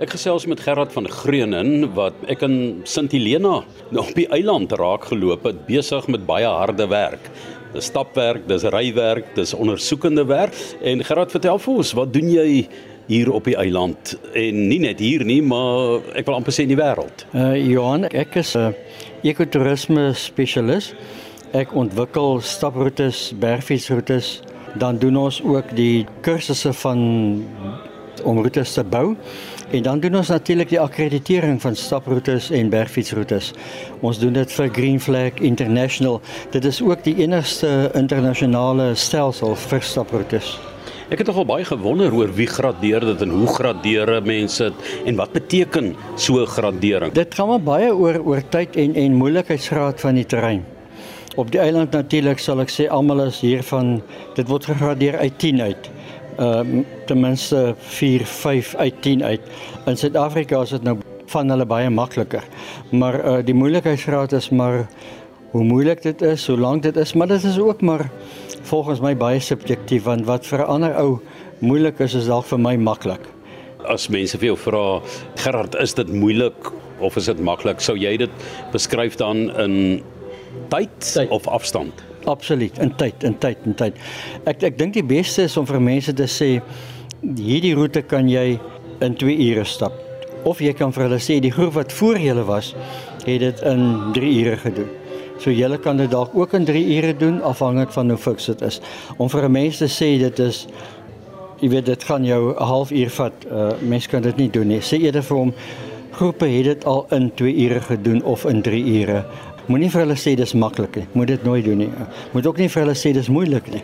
Ek gesels met Gerard van Greunen wat ek in Sint Helena op die eiland raak geloop het besig met baie harde werk. Dis stapwerk, dis rywerk, dis ondersoekende werk en Gerard vertel vir ons, wat doen jy hier op die eiland en nie net hier nie, maar ek wil amper sê in die wêreld. Uh Johan, ek is 'n ekotourisme spesialis. Ek ontwikkel staproetes, bergfietsroetes, dan doen ons ook die kursusse van om roetes te bou. En dan doen ons natuurlik die akkreditering van staproetes en bergfietsroetes. Ons doen dit vir Green Flag International. Dit is ook die enigste internasionale stelsel vir staproetes. Ek het nogal baie gewonder oor wie gradeer dit en hoe gradeer mense dit en wat beteken so gradering? Dit gaan maar baie oor oor tyd en en moeilikheidsgraad van die terrein. Op die eiland natuurlik sal ek sê almal is hiervan dit word gegradeer uit 10 uit. Uh, ten minste 4, 5 uit 10 uit. In Suid-Afrika is dit nou van hulle baie makliker. Maar uh, die moeilikheidsgraad is maar hoe moeilik dit is, hoe lank dit is, maar dit is ook maar volgens my baie subjektief want wat vir 'n ander ou moeilik is is dalk vir my maklik. As mense vir jou vra, Gerard, is dit moeilik of is dit maklik? Sou jy dit beskryf dan in tyd, tyd. of afstand? Absoluut, in tyd, in tyd, in tyd. Ek ek dink die beste is om vir mense te sê hierdie roete kan jy in 2 ure stap. Of jy kan vir hulle sê die groep wat voor julle was, het dit in 3 ure gedoen. So julle kan dit dalk ook in 3 ure doen afhangend van hoe fiks dit is. Om vir 'n mens te sê dit is jy weet dit gaan jou 'n halfuur vat. Uh mens kan dit nie doen nie. Sê eerder vir hom groepe het dit al in 2 ure gedoen of in 3 ure. Moenie vir hulle sê dis maklik nie. Moet dit nooit doen nie. Moet ook nie vir hulle sê dis moeilik nie.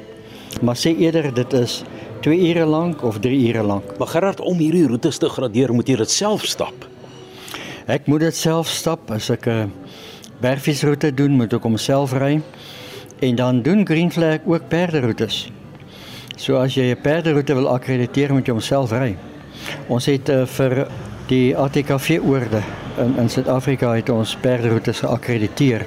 Maar sê eerder dit is 2 ure lank of 3 ure lank. Maar Gerard om hierdie roetes te gradeer, moet jy dit self stap. Ek moet dit self stap as ek 'n uh, bergfietsroete doen, moet ek homself ry. En dan doen Green Flag ook perderoetes. So as jy 'n perderoete wil akkrediteer, moet jy homself ry. Ons het uh, vir die ATKV oorde in in Suid-Afrika het ons perderoetes geakkrediteer.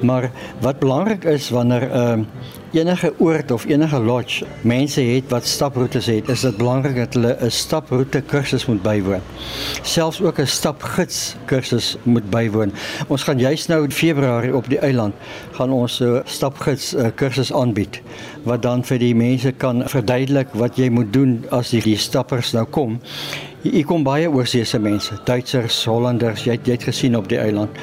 Maar wat belangrik is wanneer 'n uh, enige oord of enige lodge mense het wat staproetes het, is dit belangrik dat hulle 'n staproete kursus moet bywoon. Selfs ook 'n stapgids kursus moet bywoon. Ons gaan juis nou in Februarie op die eiland gaan ons 'n stapgids kursus aanbied wat dan vir die mense kan verduidelik wat jy moet doen as die, die stappers nou kom. Hier kom baie oorseese mense, Duitsers, Hollanders, jy het, jy het gesien op die eiland.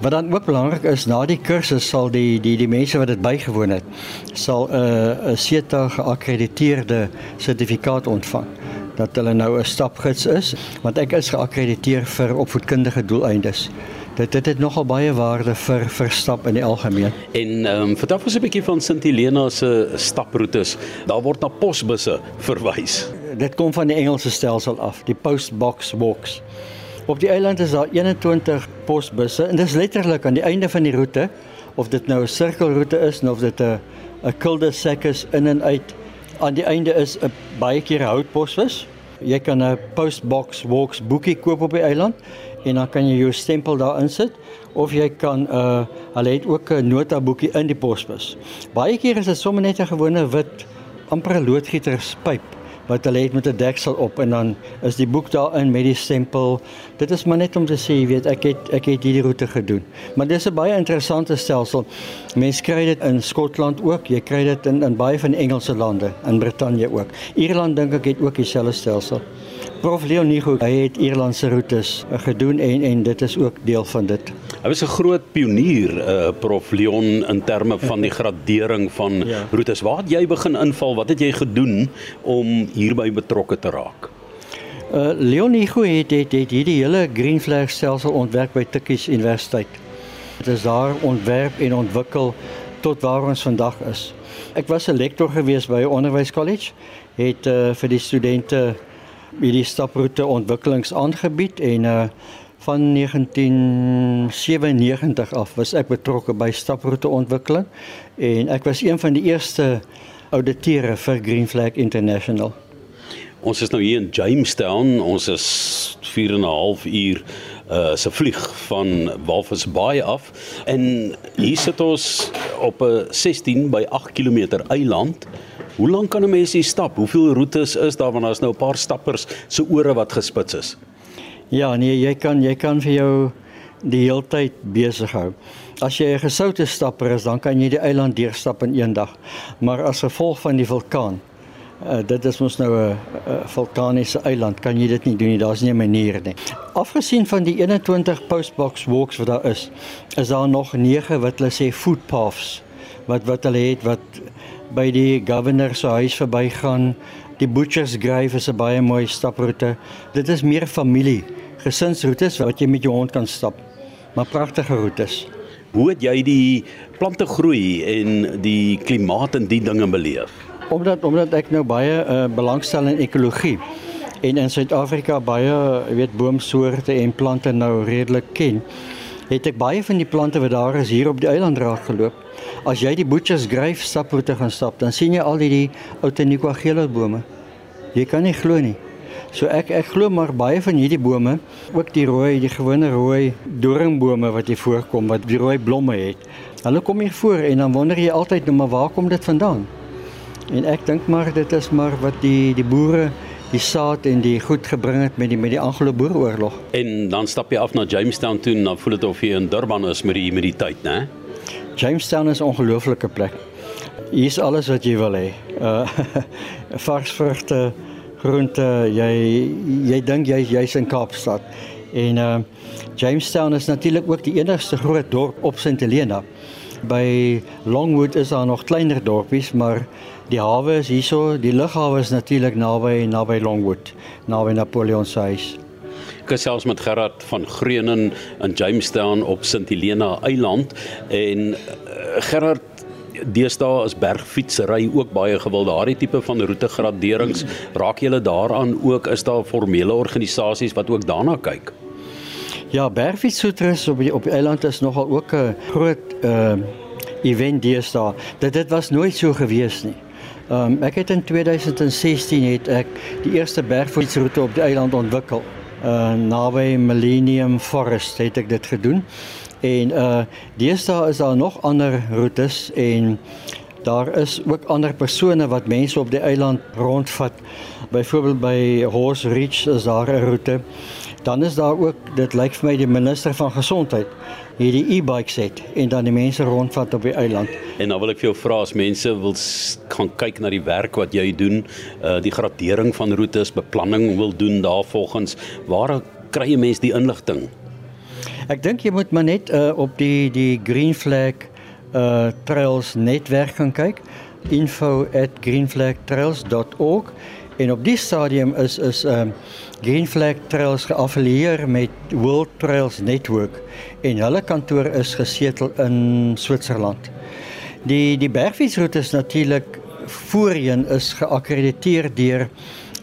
Wat dan ook belangrik is, na die kursus sal die die die mense wat dit bygewoon het, sal 'n uh, 'n SETA geakkrediteerde sertifikaat ontvang dat hulle nou 'n stapgids is, want ek is geakkrediteer vir opvoedkundige doeleindes. Dit dit het nogal baie waarde vir vir stap in die algemeen. En ehm um, vertel ons 'n bietjie van Sint Helena se staproetes. Daar word na posbusse verwys. Dit kom van die Engelse stelsel af, die postbox walks. Op die eiland is daar 21 posbusse en dis letterlik aan die einde van die roete of dit nou 'n sirkelroete is of dit 'n 'n cul-de-sac is in en uit. Aan die einde is 'n baie keer houtposbus. Jy kan 'n postbox walks boekie koop op die eiland en dan kan jy jou stempel daar insit of jy kan 'n uh, hulle het ook 'n notaboekie in die posbus. Baie keer is dit sommer net 'n gewone wit amper loodgieterspyp wat hulle het met 'n deksel op en dan is die boek daarin met die stempel. Dit is maar net om te sê, jy weet, ek het ek het hierdie roete gedoen. Maar dis 'n baie interessante stelsel. Mense kry dit in Skotland ook, jy kry dit in in baie van Engelse lande, in Brittanje ook. Ierland dink ek het ook dieselfde stelsel. Prof Leon Nigo, hy het Ierlandse roetes gedoen en en dit is ook deel van dit. Hy was 'n groot pionier, uh, Prof Leon in terme van die gradering van ja. roetes. Waar het jy begin inval? Wat het jy gedoen om hierby betrokke te raak? Uh Leon Nigo het het, het hierdie hele Green Flag stelsel ontwerp by Tikkies Universiteit. Dit is daar ontwerp en ontwikkel tot waar ons vandag is. Ek was 'n lektor gewees by 'n onderwyskollege, het uh, vir die studente hierdie staproete ontwikkelings aangebied en uh van 1997 af was ek betrokke by staproete ontwikkeling en ek was een van die eerste ouditeure vir Green Flag International. Ons is nou hier in Jamestown. Ons is 4 en 'n half uur uh se vlieg van Walvis Bay af en hier sit ons op 'n 16 by 8 km eiland. Hoe lank kan 'n mens hier stap? Hoeveel roetes is daar want daar's nou 'n paar stappers se ore wat gespits is? Ja, nee, jy kan jy kan vir jou die hele tyd besig hou. As jy 'n gesoute stapper is, dan kan jy die eiland deurstap in een dag. Maar as gevolg van die vulkaan Uh, dit is mos nou 'n vulkaniese eiland, kan jy dit nie doen nie. Daar's nie 'n manier nie. Afgesien van die 21 postbox walks wat daar is, is daar nog 9 wat hulle sê footpaths wat wat hulle het wat by die governor se huis verbygaan. Die Butchers Grave is 'n baie mooi staproete. Dit is meer familie, gesinsroetes wat jy met jou hond kan stap. Maar pragtige roetes. Hoe het jy die plante groei en die klimaat en die dinge beleef? omdat omdat ek nou baie uh, belangstel in ekologie en in Suid-Afrika baie weet boomsoorte en plante nou redelik ken het ek baie van die plante wat daar is hier op die eiland raak geloop as jy die Butchers Grave staproete gaan stap dan sien jy al die ou Teniquagelo bome jy kan nie glo nie So ek ek glo maar baie van hierdie bome, ook die rooi, die gewone rooi doringbome wat hier voorkom wat die rooi blomme het. Hulle kom hier voor en dan wonder jy altyd nou maar waar kom dit vandaan? En ek dink maar dit is maar wat die die boere die saad en die goed gebring het met die met die Anglo-Boereoorlog. En dan stap jy af na Jamestown toe en dan voel dit of jy in Durban is met die humiditeit, né? Jamestown is 'n ongelooflike plek. Hier is alles wat jy wil hê. Uh vars vrugte, groente, jy jy dink jy jy's in Kaapstad. En uh Jamestown is natuurlik ook die enigste groot dorp op St Helena. By Longwood is daar nog kleiner dorpies, maar Die hawe is hierso, die lughawe is natuurlik naby naby Longwood, naby Napoleon se huis. Ek gesels met Gerard van Greunen in Jamestown op St Helena Eiland en uh, Gerard Deesdae is bergfietsry ook baie gewild. Daardie tipe van roetegraderings, raak julle daaraan ook is daar formele organisasies wat ook daarna kyk? Ja, bergfietsroetes op die, op die eiland is nogal ook 'n groot uh event deesdae. Dit dit was nooit so gewees nie. Um, ek het in 2016 het ek die eerste bergfietsroete op die eiland ontwikkel. Uh naby Millennium Forest het ek dit gedoen. En uh deesdae is daar nog ander roetes en daar is ook ander persone wat mense op die eiland rondvat. Byvoorbeeld by Horse Ridge is daar 'n roete. Dan is daar ook dit lyk vir my die minister van gesondheid hierdie e-bikes het en dan die mense rondvat op die eiland. En dan wil ek vir jou vra as mense wil gaan kyk na die werk wat jy doen, uh die gradering van roetes, beplanning wil doen daarvolgens, waar kry jy mense die inligting? Ek dink jy moet maar net uh op die die Green Flag uh Trails netwerk gaan kyk. info@greenflagtrails.org en op die stadium is is um Green Flag Trails geaffilieer met World Trails Network. En hulle kantoor is gesetel in Switserland. Die die bergfietsroete is natuurlik voorheen is geakkrediteer deur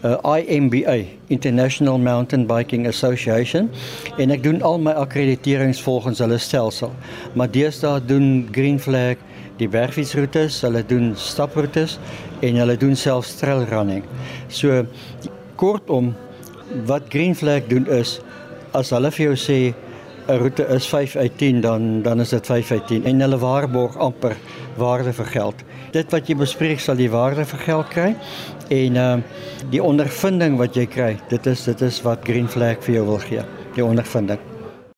uh, IMBA International Mountain Biking Association en ek doen al my akkrediterings volgens hulle stelsel. Maar deesdae doen Green Flag die bergfietsroetes, hulle doen staproetes en hulle doen selfs trail running. So kortom wat Green Flag doen is as hulle vir jou sê 'n roete is 5 uit 10 dan dan is dit 5 uit 10 en hulle waarborg amper waarde vir geld. Dit wat jy bespreek sal die waarde vir geld kry en uh die ondervinding wat jy kry, dit is dit is wat Green Flag vir jou wil gee, die ondervinding.